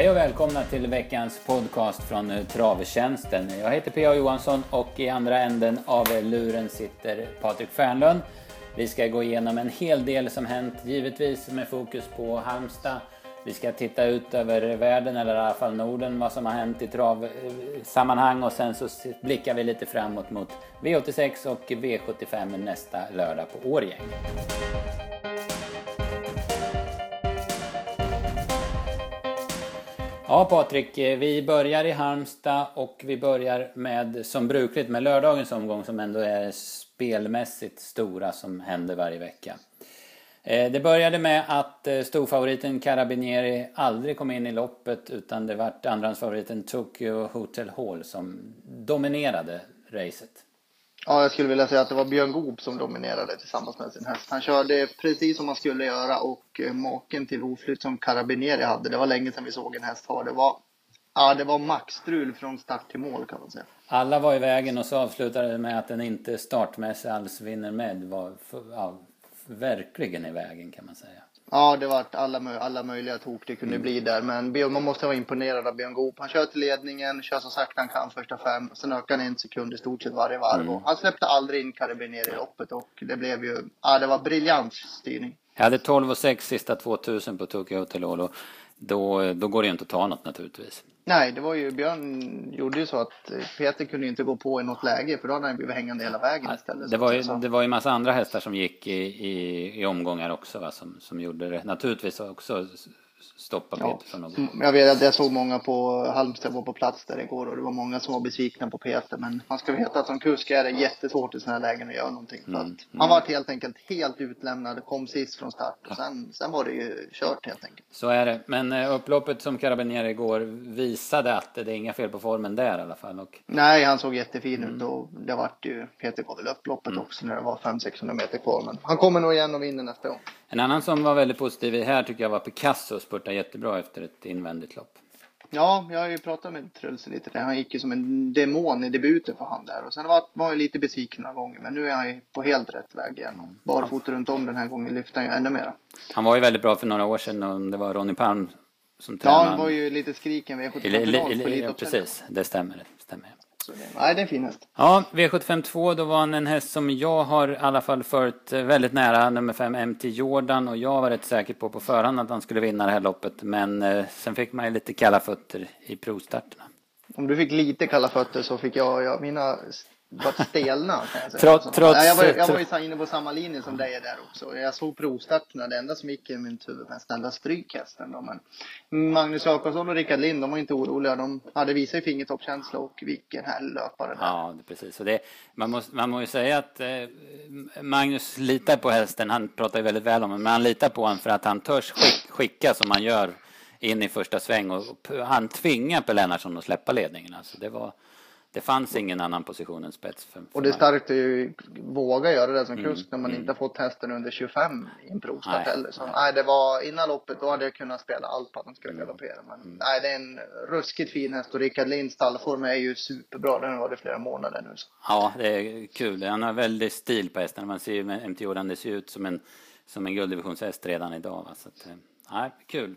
Hej och välkomna till veckans podcast från Travtjänsten. Jag heter P.A. Johansson och i andra änden av luren sitter Patrik Fernlund. Vi ska gå igenom en hel del som hänt, givetvis med fokus på Halmstad. Vi ska titta ut över världen, eller i alla fall Norden, vad som har hänt i travsammanhang och sen så blickar vi lite framåt mot V86 och V75 nästa lördag på Årjäng. Ja Patrik, eh, vi börjar i Halmstad och vi börjar med som brukligt med lördagens omgång som ändå är spelmässigt stora som händer varje vecka. Eh, det började med att eh, storfavoriten Carabinieri aldrig kom in i loppet utan det vart andrahandsfavoriten Tokyo Hotel Hall som dominerade racet. Ja, jag skulle vilja säga att det var Björn Goop som dominerade tillsammans med sin häst. Han körde precis som man skulle göra och eh, maken till oflytt som Carabinieri hade. Det var länge sedan vi såg en häst ha. Det var, ja, det var maxstrul från start till mål kan man säga. Alla var i vägen och så avslutade det med att den inte startmässigt alls vinner med. var för, ja, verkligen i vägen kan man säga. Ja, det var alla, alla möjliga tok det kunde mm. bli där. Men man måste vara imponerad av Björn Goop. Han kör till ledningen, kör så sakta han kan första fem. Sen ökar han en sekund i stort sett varje varv. Mm. han släppte aldrig in Carabinieri i loppet och det blev ju, ja det var briljant styrning. Jag hade 12 och 6 sista 2000 på Tokyo Hotel då, då går det ju inte att ta något naturligtvis. Nej, det var ju Björn gjorde ju så att Peter kunde inte gå på i något läge för då hade han blivit hängande hela vägen istället. Det var ju, det var ju massa andra hästar som gick i, i, i omgångar också va, som, som gjorde det naturligtvis också stoppa Peter ja. från att gå. Jag vet jag såg många på Halmstad var på plats där igår och det var många som var besvikna på Peter. Men man ska veta att som kusk är det jättesvårt i sådana här lägen att göra någonting. Mm. mm. Han var helt enkelt helt utlämnad, kom sist från start och sen, sen var det ju kört helt enkelt. Så är det. Men eh, upploppet som Carabinieri igår visade att det är inga fel på formen där i alla fall. Och... Nej, han såg jättefin mm. ut och det vart ju, Peter gav väl upploppet mm. också när det var 500-600 meter kvar. Men han kommer nog igen och vinner nästa gång. En annan som var väldigt positiv här tycker jag var Picasso, spurtade jättebra efter ett invändigt lopp. Ja, jag har ju pratat med Truls lite där. Han gick ju som en demon i debuten för han där. Och sen var, var jag lite besviken några gånger. Men nu är han ju på helt rätt väg igen. Barfota runt om den här gången lyfter han ju ännu mera. Han var ju väldigt bra för några år sedan och det var Ronny Palm som tränade. Ja, han var ju lite skriken V75-final Ja, precis. Det stämmer. Det stämmer. Nej, det är en fin häst. Ja, V75 2, då var han en häst som jag har i alla fall följt eh, väldigt nära, nummer 5 MT Jordan. Och jag var rätt säker på på förhand att han skulle vinna det här loppet. Men eh, sen fick man ju lite kalla fötter i provstarterna. Om du fick lite kalla fötter så fick jag, jag mina varit stelna. Kan jag, säga. Trots, trots, jag, var, jag var ju inne på samma linje som dig där också. Jag såg provstarterna. Det enda som gick i min huvud var snälla strykhästen. Men Magnus Jakobsson och Rickard Lind, de var inte oroliga. De hade visat i fingertoppkänsla och vilken härlig löpare där. Ja, det, precis. Så det, man, måste, man måste ju säga att eh, Magnus litar på hästen. Han pratar ju väldigt väl om den, men han litar på honom för att han törs skick, skicka som han gör in i första sväng och, och han tvingar Per Lennartsson att släppa ledningen. Alltså det var det fanns ingen annan position än spets. För, för och det är starkt att våga göra det som mm, kusk när man mm. inte har fått hästen under 25 i en provstart heller. Så, nej. det var innan loppet, då hade jag kunnat spela allt på att den skulle mm. galoppera. Men mm. nej, det är en ruskigt fin häst och Rickard Linds stallform är ju superbra. Den har varit i flera månader nu. Så. Ja, det är kul. Han har väldigt stil på hästen. Man ser ju med Jordan, det ser ut som en, som en gulddivisionshäst redan idag. Va? Så att, eh, nej, kul.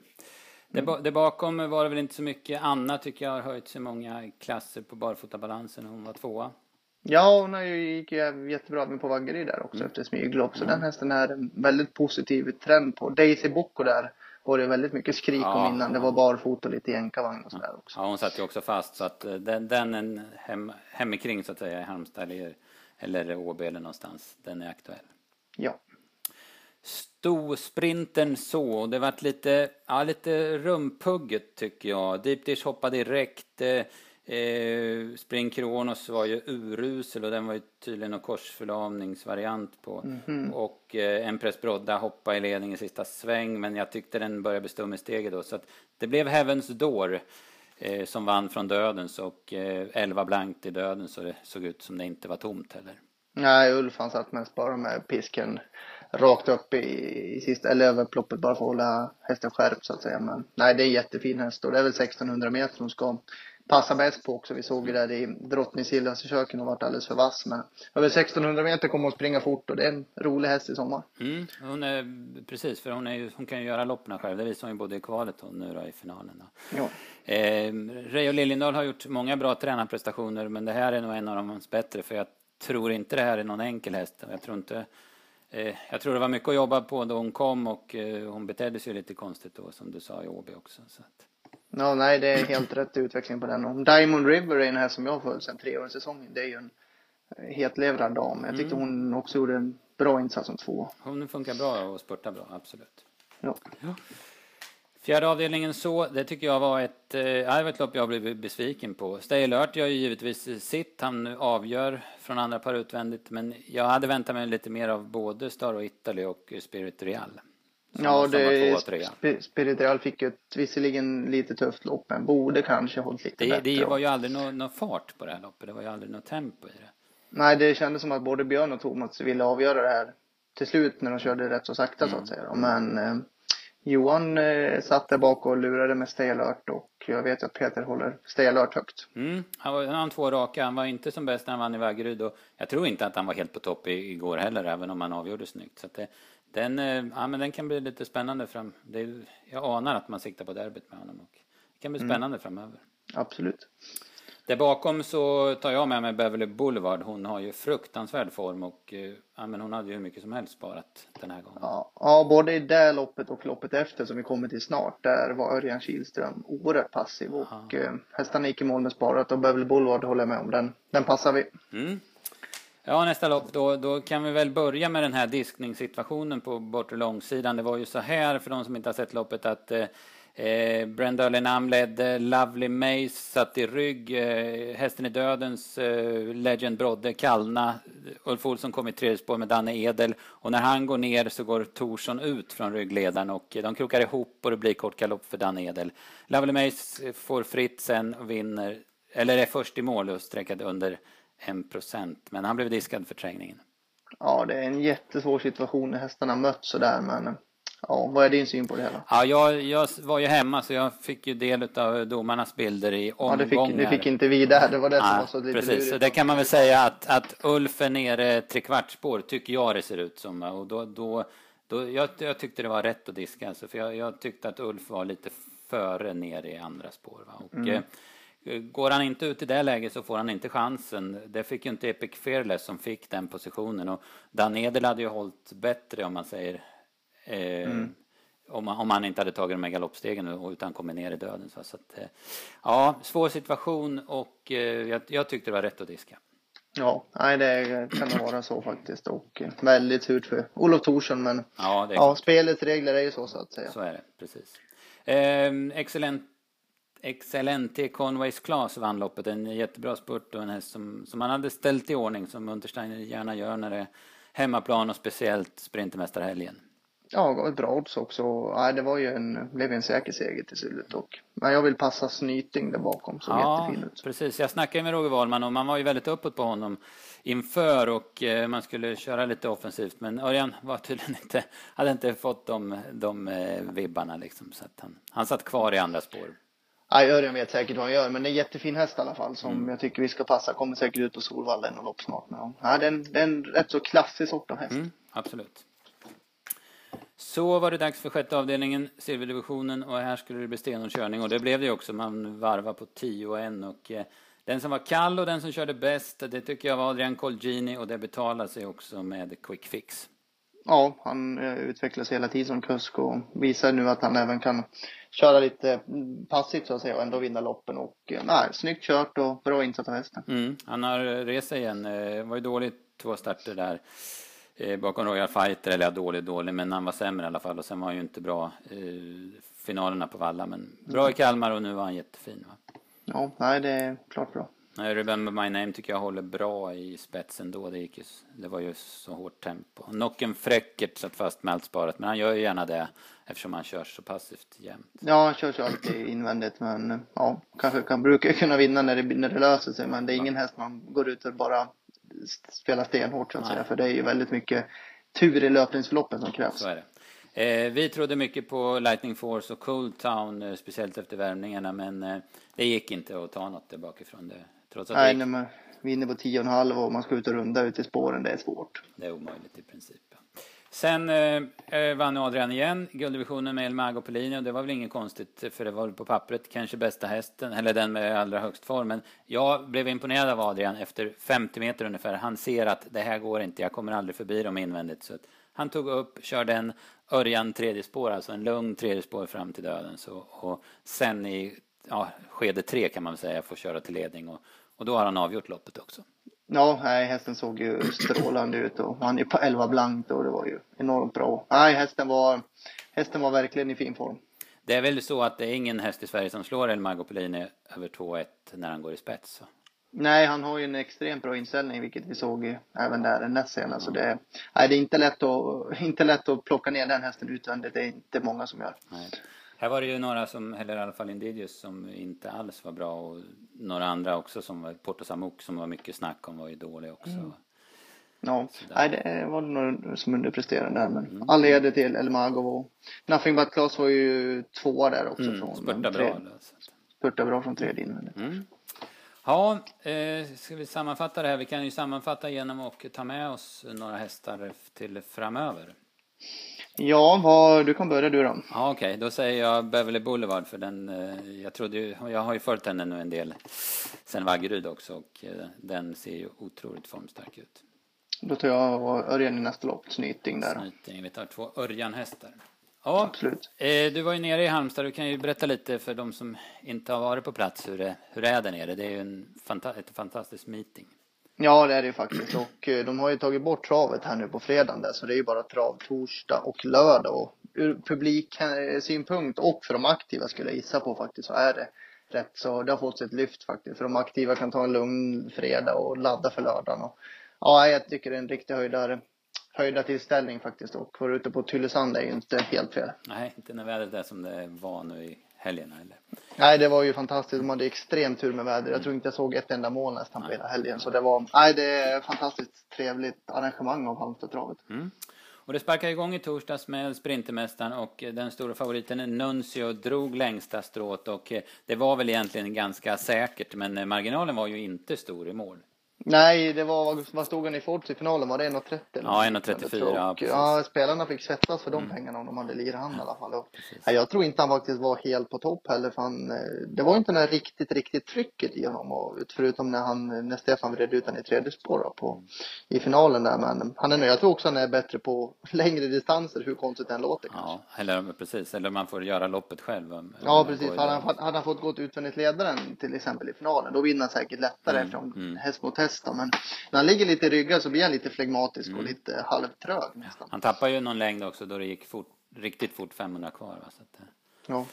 Det, det bakom var det väl inte så mycket. Anna tycker jag har höjt sig många klasser på barfotabalansen. Hon var tvåa. Ja, hon gick ju jättebra med på Vaggeryd där också mm. efter smyglopp. Så mm. den hästen är en väldigt positiv trend på. Daisy Bocco där var det väldigt mycket skrik ja, om innan. Det var barfota och lite jänkarvagn och sådär också. Ja, hon satt ju också fast så att eh, den, den är hem, hemikring så att säga i Halmstad eller, eller Åby eller någonstans. Den är aktuell. Ja stod sprinten så. Det vart lite, ja, lite rumpugget tycker jag. Deep Dish hoppade direkt. Eh, Spring Kronos var ju urusel och den var ju tydligen någon korsförlamningsvariant på. Mm -hmm. Och eh, Empress Brodda hoppade i ledningen i sista sväng men jag tyckte den började bestå med steget då. Så att det blev Heavens Door eh, som vann från Dödens och eh, 11 blankt i Dödens så det såg ut som det inte var tomt heller. Nej, Ulf han satt mest bara med pisken rakt upp i, i sista, eller över ploppet bara för att hålla hästen skärpt så att säga. Men nej, det är en jättefin häst och det är väl 1600 meter hon ska passar bäst på också. Vi såg ju där i Drottningsgillans-försöken och varit alldeles för vass. Men över 1600 meter kommer att springa fort och det är en rolig häst i sommar. Mm, hon är, precis, för hon, är, hon kan ju göra loppen själv. Det visar hon ju både i kvalet och nu då i finalen. Då. Ja. Eh, Reijo Liljendahl har gjort många bra tränarprestationer men det här är nog en av de bättre för jag tror inte det här är någon enkel häst. Jag tror inte eh, jag tror det var mycket att jobba på då hon kom och eh, hon betedde sig lite konstigt då som du sa i Åby också. Så att... Ja, nej, det är helt rätt utveckling på den. Och Diamond River är en här som jag har följt sedan tre år säsongen. Det är ju en eh, hetlevrad dam. Jag tyckte mm. hon också gjorde en bra insats som två. Hon funkar bra och spurtar bra, absolut. Ja. ja. Fjärde avdelningen så, det tycker jag var ett, eh, det var ett lopp jag blev besviken på. Stay alert gör ju givetvis sitt, han avgör från andra par utvändigt, men jag hade väntat mig lite mer av både Star och Italy och Spirit Real. Ja, det, Spirit Real fick ju ett visserligen lite tufft lopp, men borde kanske hållit lite det, bättre. Det var ju aldrig någon, någon fart på det här loppet, det var ju aldrig något tempo i det. Nej, det kändes som att både Björn och Thomas ville avgöra det här till slut när de körde rätt så sakta mm. så att säga. Men eh, Johan eh, satt där bak och lurade med Stay Alert och jag vet att Peter håller Stay Alert högt. Mm. Han, var, han har två raka. Han var inte som bäst när han vann i Vaggeryd och jag tror inte att han var helt på topp i, igår heller, även om han avgjorde snyggt. Så det, den, eh, ja, men den kan bli lite spännande fram. Det, jag anar att man siktar på derbyt med honom och det kan bli mm. spännande mm. framöver. Absolut. Där bakom så tar jag med mig Beverly Boulevard. Hon har ju fruktansvärd form och eh, ja, men hon hade ju hur mycket som helst sparat den här gången. Ja, ja, både i det loppet och loppet efter som vi kommer till snart. Där var Örjan Kihlström oerhört passiv och eh, hästarna gick i mål med sparat och Beverly Boulevard håller jag med om. Den, den passar vi. Mm. Ja, nästa lopp då, då kan vi väl börja med den här diskningssituationen på bortre långsidan. Det var ju så här för de som inte har sett loppet att eh, Eh, Brenda Lenam ledde, Lovely Mace satt i rygg, eh, Hästen i Dödens eh, Legend Brodde, Kallna, Ulf Olsson kom i tredje spår med Danne Edel och när han går ner så går Torsson ut från ryggledaren och de krokar ihop och det blir kort galopp för Danne Edel. Lovely Mace får fritt sen och vinner, eller är först i mål och sträckad under en procent, men han blev diskad för trängningen. Ja, det är en jättesvår situation när hästarna möts sådär, men Ja, vad är din syn på det hela? Ja, jag, jag var ju hemma så jag fick ju del av domarnas bilder i omgångar. Ja, det fick, det fick inte vi där. Det var det ja, som var så lite Precis, så det kan man väl säga att, att Ulf är nere trekvartsspår, tycker jag det ser ut som. Och då, då, då, jag, jag tyckte det var rätt att diska, alltså, för jag, jag tyckte att Ulf var lite före ner i andra spår. Va? Och, mm. eh, Går han inte ut i det läget så får han inte chansen. Det fick ju inte Epic Fearless som fick den positionen. Och Dan Edel hade ju hållit bättre om man säger Eh, mm. om, om man inte hade tagit de här galoppstegen utan kommit ner i döden. Så, så att, eh, ja, svår situation och eh, jag, jag tyckte det var rätt att diska. Ja, nej det kan vara så faktiskt och väldigt surt för Olof Thorsson men ja, ja spelets regler är ju så så att säga. Så är det, precis. Eh, excellent Excellente Conways Class vann loppet. En jättebra spurt och en häst som, som han hade ställt i ordning som Untersteiner gärna gör när det är hemmaplan och speciellt Sprintermästarhelgen. Ja, ett bra odds också. Ja, det var ju en, blev en säker seger till slut. Och, men jag vill passa Snyting där bakom, såg ja, jättefin ut. precis. Jag snackade med Roger Wahlman och man var ju väldigt uppåt på honom inför och eh, man skulle köra lite offensivt. Men Örjan var tydligen inte, hade inte fått de, de eh, vibbarna liksom. Så att han, han satt kvar i andra spår. Nej, Örjan vet säkert vad han gör, men det är en jättefin häst i alla fall som mm. jag tycker vi ska passa. Kommer säkert ut på Solvallen och lopp snart med honom. Ja, det, är en, det är en rätt så klassisk sort av häst. Mm, absolut. Så var det dags för sjätte avdelningen, silverdivisionen och här skulle det bli stenhård och det blev det också. Man varvar på 10 och 1 och eh, den som var kall och den som körde bäst, det tycker jag var Adrian Colgini och det betalar sig också med quick fix. Ja, han eh, utvecklas hela tiden som kusk och visar nu att han även kan köra lite passivt så att säga och ändå vinna loppen och eh, nej, snyggt kört och bra insatt av hästen. Mm, han har rest sig igen, det var ju dåligt två starter där eh, bakom Royal Fighter, eller ja, dålig, dålig, men han var sämre i alla fall och sen var han ju inte bra eh, finalerna på Valla, men bra i Kalmar och nu var han jättefin. Va? Ja, nej, det är klart bra. Nej, Remember My Name tycker jag håller bra i spetsen då. Det, gick ju, det var ju så hårt tempo. Nocken Fräckert satt fast med allt sparat, men han gör ju gärna det eftersom han kör så passivt jämt. Ja, han kör ju alltid invändigt, men ja, kanske kan, brukar kunna vinna när det, när det löser sig, men det är ingen häst man går ut och bara spela stenhårt så att säga. För det är ju väldigt mycket tur i löpningsförloppen som krävs. Är det. Eh, vi trodde mycket på Lightning Force och Cold Town, eh, speciellt efter värmningarna, men eh, det gick inte att ta något där bakifrån. Det, trots att Nej, när man vinner på 10,5 och man ska ut och runda ut i spåren, det är svårt. Det är omöjligt i princip. Sen eh, eh, vann Adrian igen gulddivisionen med El Mago Polini och det var väl inget konstigt för det var på pappret kanske bästa hästen, eller den med allra högst form. Men jag blev imponerad av Adrian efter 50 meter ungefär. Han ser att det här går inte, jag kommer aldrig förbi dem invändigt. Så han tog upp, körde en Örjan tredje spår, alltså en lugn tredje spår fram till döden. Så, och sen i ja, skede tre kan man säga får köra till ledning och, och då har han avgjort loppet också. Ja, nej, hästen såg ju strålande ut och han är på 11 blankt och det var ju enormt bra. Nej, hästen var, hästen var verkligen i fin form. Det är väl så att det är ingen häst i Sverige som slår El Mago Polini över 2-1 när han går i spets? Så. Nej, han har ju en extremt bra inställning, vilket vi såg även där näst senast. Så det, nej, det är inte lätt, att, inte lätt att plocka ner den hästen utvändigt. Det är inte många som gör. Nej. Här var det ju några som, eller i alla fall Indidius, som inte alls var bra och några andra också som var, Porto Samuk som var mycket snack om var ju dålig också. Mm. Ja, nej det var några som underpresterade där men mm. all heder till Elmagov och Nothing But Class var ju tvåa där också mm, från spurta bra. Spurta bra från tredje invändigt. Mm. Ja, eh, ska vi sammanfatta det här? Vi kan ju sammanfatta genom att ta med oss några hästar till framöver. Ja, vad, du kan börja du då. Ja, Okej, okay. då säger jag Beverly Boulevard för den, eh, jag trodde ju, jag har ju följt henne nu en del sen Vaggeryd också och eh, den ser ju otroligt formstark ut. Då tar jag Örjan i nästa lopp, Snyting där. Snyting, vi tar två Örjan-hästar. Ja, Absolut. Eh, du var ju nere i Halmstad, du kan ju berätta lite för de som inte har varit på plats hur det, hur det är där nere. Det är ju en fanta ett fantastiskt meeting. Ja, det är det ju faktiskt. Och eh, de har ju tagit bort travet här nu på fredagen där, så det är ju bara trav torsdag och lördag. Och ur publiksynpunkt och för de aktiva skulle jag gissa på faktiskt så är det rätt så det har fått sig ett lyft faktiskt. För de aktiva kan ta en lugn fredag och ladda för lördagen. Och, ja, jag tycker det är en riktig höjdare höjda tillställning faktiskt och vara ute på Tylösand är ju inte helt fel. Nej, inte när vädret är som det var nu i helgerna eller? Nej, det var ju fantastiskt. De hade extremt tur med vädret. Jag tror inte jag såg ett enda mål nästan på hela helgen. Så det var, nej, det är fantastiskt trevligt arrangemang av Halmstadtravet. Mm. Och det sparkade igång i torsdags med Sprintermästaren och den stora favoriten Nuncio drog längsta strået och det var väl egentligen ganska säkert men marginalen var ju inte stor i mål. Nej, det var, vad stod han i Fords i finalen? Var det 1,30? Ja, 1,34. Ja, ja, spelarna fick svettas för de mm. pengarna om de hade lirat han i alla fall. Och, ja, jag tror inte han faktiskt var helt på topp heller. För han, eh, det var inte det riktigt, riktigt trycket i honom. Förutom när, han, när Stefan vred ut honom i tredje spår på, i finalen där. Men han är, jag tror också han är bättre på längre distanser, hur konstigt den låter kanske. Ja, eller precis. Eller man får göra loppet själv. Ja, precis. Hade han, hade han fått gått utvändigt ledaren till exempel i finalen, då vinner han säkert lättare mm. eftersom mm. häst mot häst. Men när han ligger lite i ryggen så blir han lite flegmatisk mm. och lite halvtrög nästan. Han tappar ju någon längd också då det gick fort, riktigt fort 500 kvar. Va? Så att, eh. ja.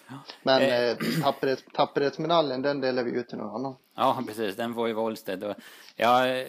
men eh, eh tapperhets, tapperhetsmedaljen den delar vi ut till någon annan. Ja, precis. Den får ju Wollsted. Jag,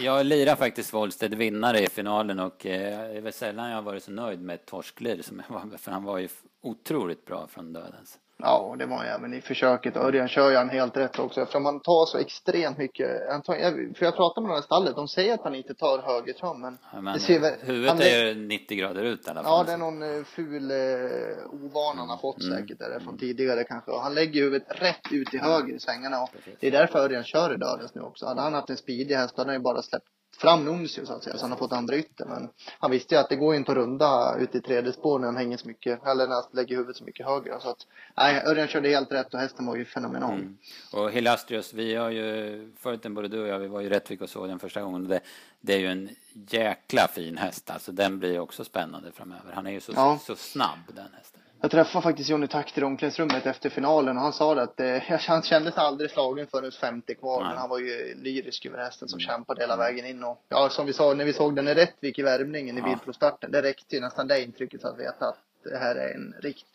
jag lirar faktiskt Wollsted vinnare i finalen och eh, det är väl sällan jag har varit så nöjd med ett torsklir som jag var, för han var ju otroligt bra från dödens. Ja, det var han även i försöket. Örjan kör ju han helt rätt också eftersom han tar så extremt mycket. Tar, för jag pratade med några i stallet, de säger att han inte tar höger tram men, ja, men det ser, huvudet han, är ju 90 grader ut i alla fall. Ja, det är någon uh, ful uh, ovan han har fått mm. säkert där från tidigare kanske. Och han lägger huvudet rätt ut i höger i svängarna och det är därför Örjan kör i dödens nu också. Hade han haft en speedig häst hade han ju bara släppt fram Nuncio så att säga, så han har fått andra ytter. Men han visste ju att det går inte att runda ut i tredje spår när han hänger så mycket, eller när han lägger huvudet så mycket högre. Så att, nej, Örjan körde helt rätt och hästen var ju fenomenal. Mm. Och Hilastrius, vi har ju följt den både du och jag, vi var ju i Rättvik och såg den första gången. Det, det är ju en jäkla fin häst, alltså den blir också spännande framöver. Han är ju så, ja. så snabb den hästen. Jag träffade faktiskt Johnny Takter i omklädningsrummet efter finalen och han sa det att eh, han kände sig aldrig slagen förrän 50 kvar. Nej. Men han var ju lyrisk över hästen som mm. kämpade hela vägen in. Och, ja, som vi sa när vi såg den i Rättvik i värmningen i ja. Det räckte ju nästan det intrycket att veta att det här är en riktigt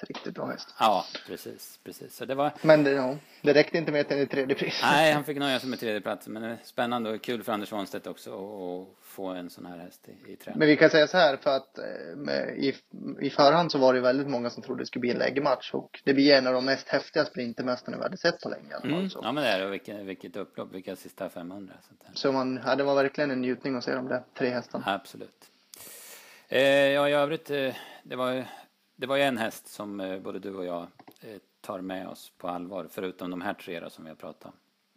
riktigt, bra häst. Ja, precis, precis. Så det var... Men det, ja, det räckte inte med att den i tredje pris. Nej, han fick nöja sig med tredje plats. Men det är spännande och kul för Anders Svanstedt också att få en sån här häst i, i träning. Men vi kan säga så här, för att eh, med, i, i förhand så var det väldigt många som trodde det skulle bli en läggmatch. Och det blir en av de mest häftiga sprintermästarna vi hade sett på länge. Mm. Ja, men det är det. Vilket, vilket upplopp, vilka sista 500. Så, så man, ja, det var verkligen en njutning att se de där tre hästarna. Absolut. Eh, ja, i övrigt, eh, det var, det var ju en häst som eh, både du och jag tar med oss på allvar, förutom de här tre som vi har pratat om.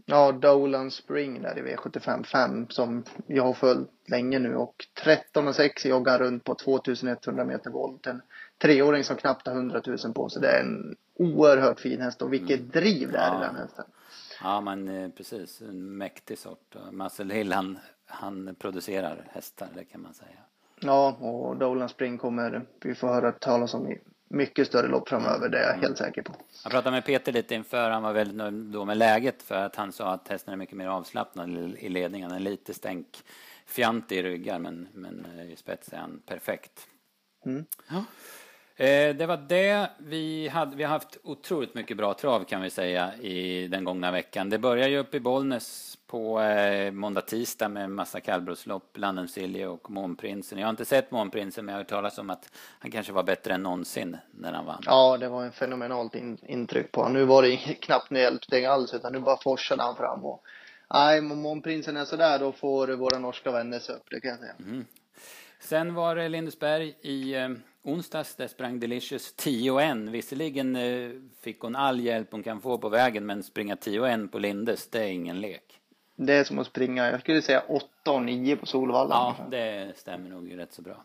Ja, Dolan Spring där i V75 5 som jag har följt länge nu och 13 och 6 joggar runt på 2100 meter volt. En treåring som knappt har 100 000 på sig. Det är en oerhört fin häst och vilket mm. driv det är ja. i den hästen. Ja, men precis. En mäktig sort. Muscle Hill han, han producerar hästar, det kan man säga. Ja, och Dolan Spring kommer vi få höra talas om i mycket större lopp framöver, det är jag helt säker på. Jag pratade med Peter lite inför, han var väldigt nöjd då med läget för att han sa att hästen är mycket mer avslappnad i ledningen, han är lite stänk fjantig i ryggar men, men eh, i spets är han perfekt. Mm. Ja. Eh, det var det. Vi, hade, vi har haft otroligt mycket bra trav kan vi säga i den gångna veckan. Det börjar ju upp i Bollnäs på eh, måndag, tisdag med massa kallblodslopp, Silje och Månprinsen. Jag har inte sett Månprinsen men jag har hört talas om att han kanske var bättre än någonsin när han vann. Ja, det var en fenomenalt in, intryck på honom. Nu var det knappt något hjälpsteg alls utan nu bara forsade han fram och nej, om Månprinsen är sådär då får våra norska vänner se upp, det kan jag säga. Mm. Sen var det Lindesberg i eh, onsdags, där sprang Delicious 10 och 1. Visserligen eh, fick hon all hjälp hon kan få på vägen, men springa 10 och 1 på Lindes, det är ingen lek. Det är som att springa, jag skulle säga 8 och 9 på Solvalla. Ja, det stämmer nog rätt så bra.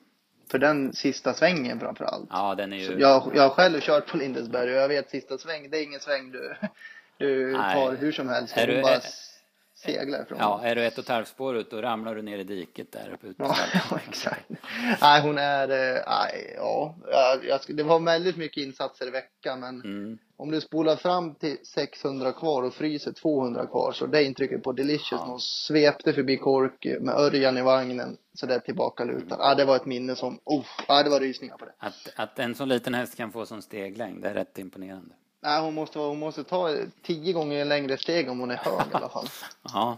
För den sista svängen framför allt. Ja, den är ju... jag, jag har själv kört på Lindesberg och jag vet sista sväng, det är ingen sväng du, du tar hur som helst. Är du, bara seglar ifrån. Ja, är du ett och ett halvt spår ut då ramlar du ner i diket där uppe ja, ja, exakt. Nej, hon är, eh, nej, ja, jag, det var väldigt mycket insatser i veckan men mm. om du spolar fram till 600 kvar och fryser 200 kvar så det intrycket på Delicious, ja. hon svepte förbi Kork med Örjan i vagnen så där tillbaka lutad. Ja, det var ett minne som, oh, ja, det var rysningar på det. Att, att en sån liten häst kan få sån steglängd, det är rätt imponerande. Nej, hon måste, hon måste ta tio gånger längre steg om hon är hög i alla fall. ja.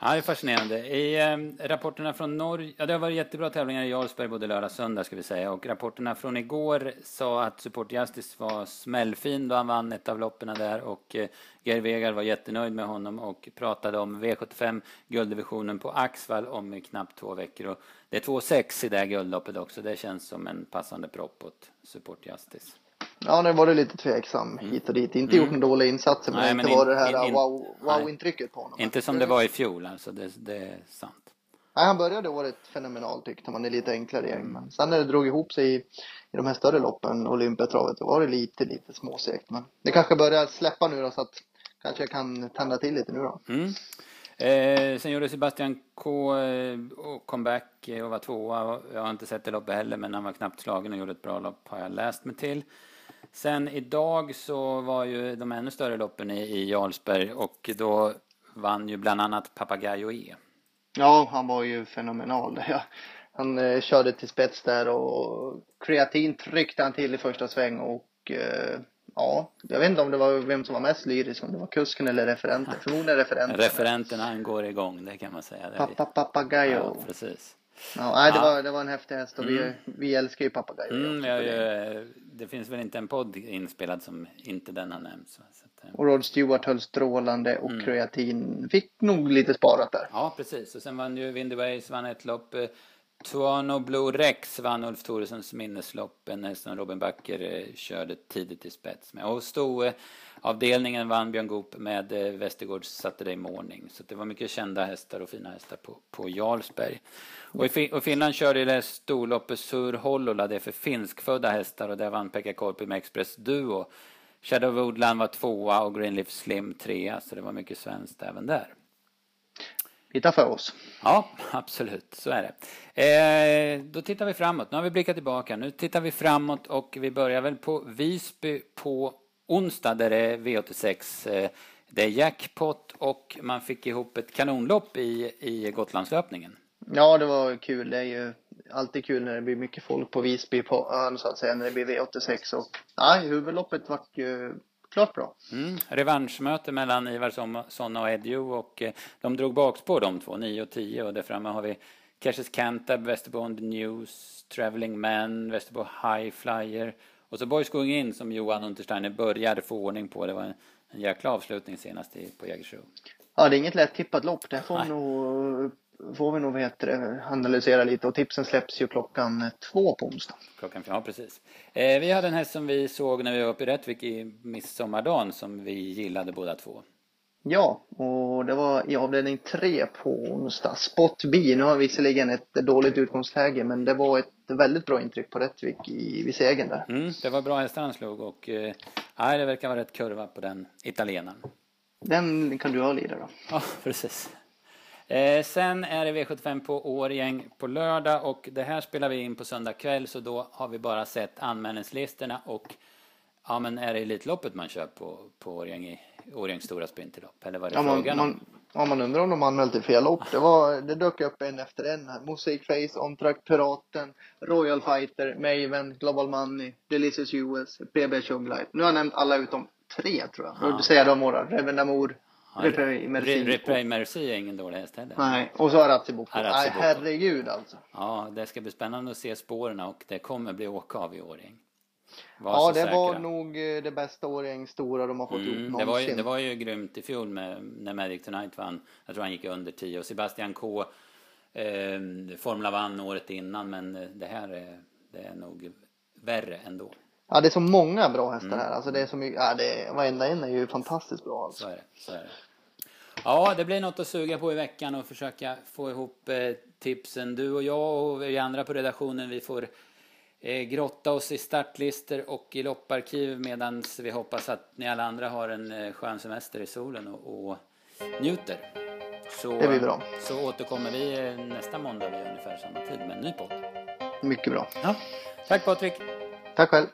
ja, det är fascinerande. I eh, rapporterna från Norge, ja det har varit jättebra tävlingar i Jarlsberg både lördag och söndag ska vi säga. Och rapporterna från igår sa att Support Justice var smällfin då han vann ett av loppen där. Och eh, Geir var jättenöjd med honom och pratade om V75 gulddivisionen på Axvall om knappt två veckor. Och det är 2,6 i det här guldloppet också. Det känns som en passande propp åt Support Justice. Ja, nu var det lite tveksam mm. hit och dit. Inte mm. gjort några dåliga insatser, men, nej, men inte var det här wow-intrycket wow på honom. Inte som det var i fjol, alltså. Det, det är sant. Nej, han började året fenomenalt tyckte man. Är lite enklare gäng. Men sen när det drog ihop sig i, i de här större loppen, Olympiatravet, då var det lite, lite småsegt. Men det kanske börjar släppa nu då, så att kanske jag kan tända till lite nu då. Mm. Eh, sen gjorde Sebastian K eh, comeback och var tvåa. Jag har inte sett det loppet heller, men han var knappt slagen och gjorde ett bra lopp har jag läst mig till. Sen idag så var ju de ännu större loppen i, i Jarlsberg och då vann ju bland annat Papagayo E. Ja, han var ju fenomenal. Ja. Han eh, körde till spets där och kreatin tryckte han till i första sväng och eh, ja, jag vet inte om det var vem som var mest lyrisk, om det var kusken eller referenten. Förmodligen referenten. Referenten han går igång, det kan man säga. Pappa Papagayo. Ja, precis. Ja, nej, det, Var, det var en häftig häst och mm. vi, vi älskar ju Papagayo. Mm, ja, ja, det finns väl inte en podd inspelad som inte den har nämnts. Eh. Och Rod Stewart höll strålande och mm. kreatin fick nog lite sparat där. Ja, precis. Och sen vann ju Windy Ways, vann ett lopp. Tuano Blue Rex vann Ulf Thoresens minneslopp en som Robin Backer eh, körde tidigt i spets med. Och stod avdelningen vann Björn Goop med eh, Västergårds Saturday Morning. Så det var mycket kända hästar och fina hästar på, på Jarlsberg. Och i fin och Finland körde det storloppet Sur Hollola, det är för finskfödda hästar och där vann Pekka Korpi med Express Duo. Shadow Woodland var tvåa och Greenleaf Slim trea, så det var mycket svenskt även där. Hitta för oss. Ja, absolut, så är det. Eh, då tittar vi framåt. Nu har vi blickat tillbaka. Nu tittar vi framåt och vi börjar väl på Visby på onsdag där det är V86. Eh, det är jackpot och man fick ihop ett kanonlopp i, i Gotlandslöpningen. Ja, det var kul. Det är ju alltid kul när det blir mycket folk på Visby på ön så att säga, när det blir V86. Och, nej, huvudloppet vart ju klart bra. Mm. Revanschmöte mellan Ivar Sonna och Edjo och eh, de drog bakspår de två, 9 och 10 och där framme har vi Cassius Cantab, Västerbo News, Traveling Man, Västerbo High Flyer och så Boys Going In som Johan Untersteiner började få ordning på. Det var en, en jäkla avslutning senast i, på Jägersro. Ja, det är inget lätt tippat lopp. Det får nog får vi nog det, analysera lite och tipsen släpps ju klockan två på onsdag. Klockan, ja precis. Eh, vi hade en häst som vi såg när vi var uppe i Rättvik i midsommardagen som vi gillade båda två. Ja, och det var i avdelning tre på onsdag. Spot B, nu har visserligen ett dåligt utgångsläge men det var ett väldigt bra intryck på Rättvik i, vid segern där. Mm, det var bra hästar han slog och eh, det verkar vara rätt kurva på den italienaren. Den kan du ha lite då. Ja, precis. Eh, sen är det V75 på Årgäng på lördag och det här spelar vi in på söndag kväll så då har vi bara sett anmälningslistorna och ja men är det Elitloppet man kör på, på Årgäng i Årjängs stora sprinterlopp eller vad är det ja, frågan man, om? Ja man undrar om de anmält i fel lopp. Det, var, det dök upp en efter en här. Mosaic Face, Ontrack Piraten, Royal Fighter, Maven, Global Money, Delicious US, PB Suglight. Nu har jag nämnt alla utom tre tror jag. Ja. Och du säger de några. Revenamor, Replay Merci. Replay Merci är ingen dålig häst heller. Nej, och så Aratsiboko. Nej, herregud alltså. Ja, det ska bli spännande att se spåren och det kommer bli åka av i Årjäng. Var ja, det säkra. var nog eh, det bästa Årjäng stora de har fått mm, ihop någonsin. Det var, ju, det var ju grymt i fjol med, när Magic Tonight vann. Jag tror han gick under 10 och Sebastian K eh, Formula vann året innan men eh, det här är, det är nog värre ändå. Ja, det är så många bra hästar mm. här. Alltså det är så mycket, ja, det, varenda en är ju fantastiskt bra. Alltså. Så är det, så är det. Ja, det blir något att suga på i veckan och försöka få ihop eh, tipsen. Du och jag och vi andra på redaktionen, vi får eh, grotta oss i startlister och i lopparkiv medan vi hoppas att ni alla andra har en eh, skön semester i solen och, och njuter. Så, det blir bra. Så återkommer vi nästa måndag vid ungefär samma tid med en ny podd. Mycket bra. Ja. Tack Patrik. Tack själv.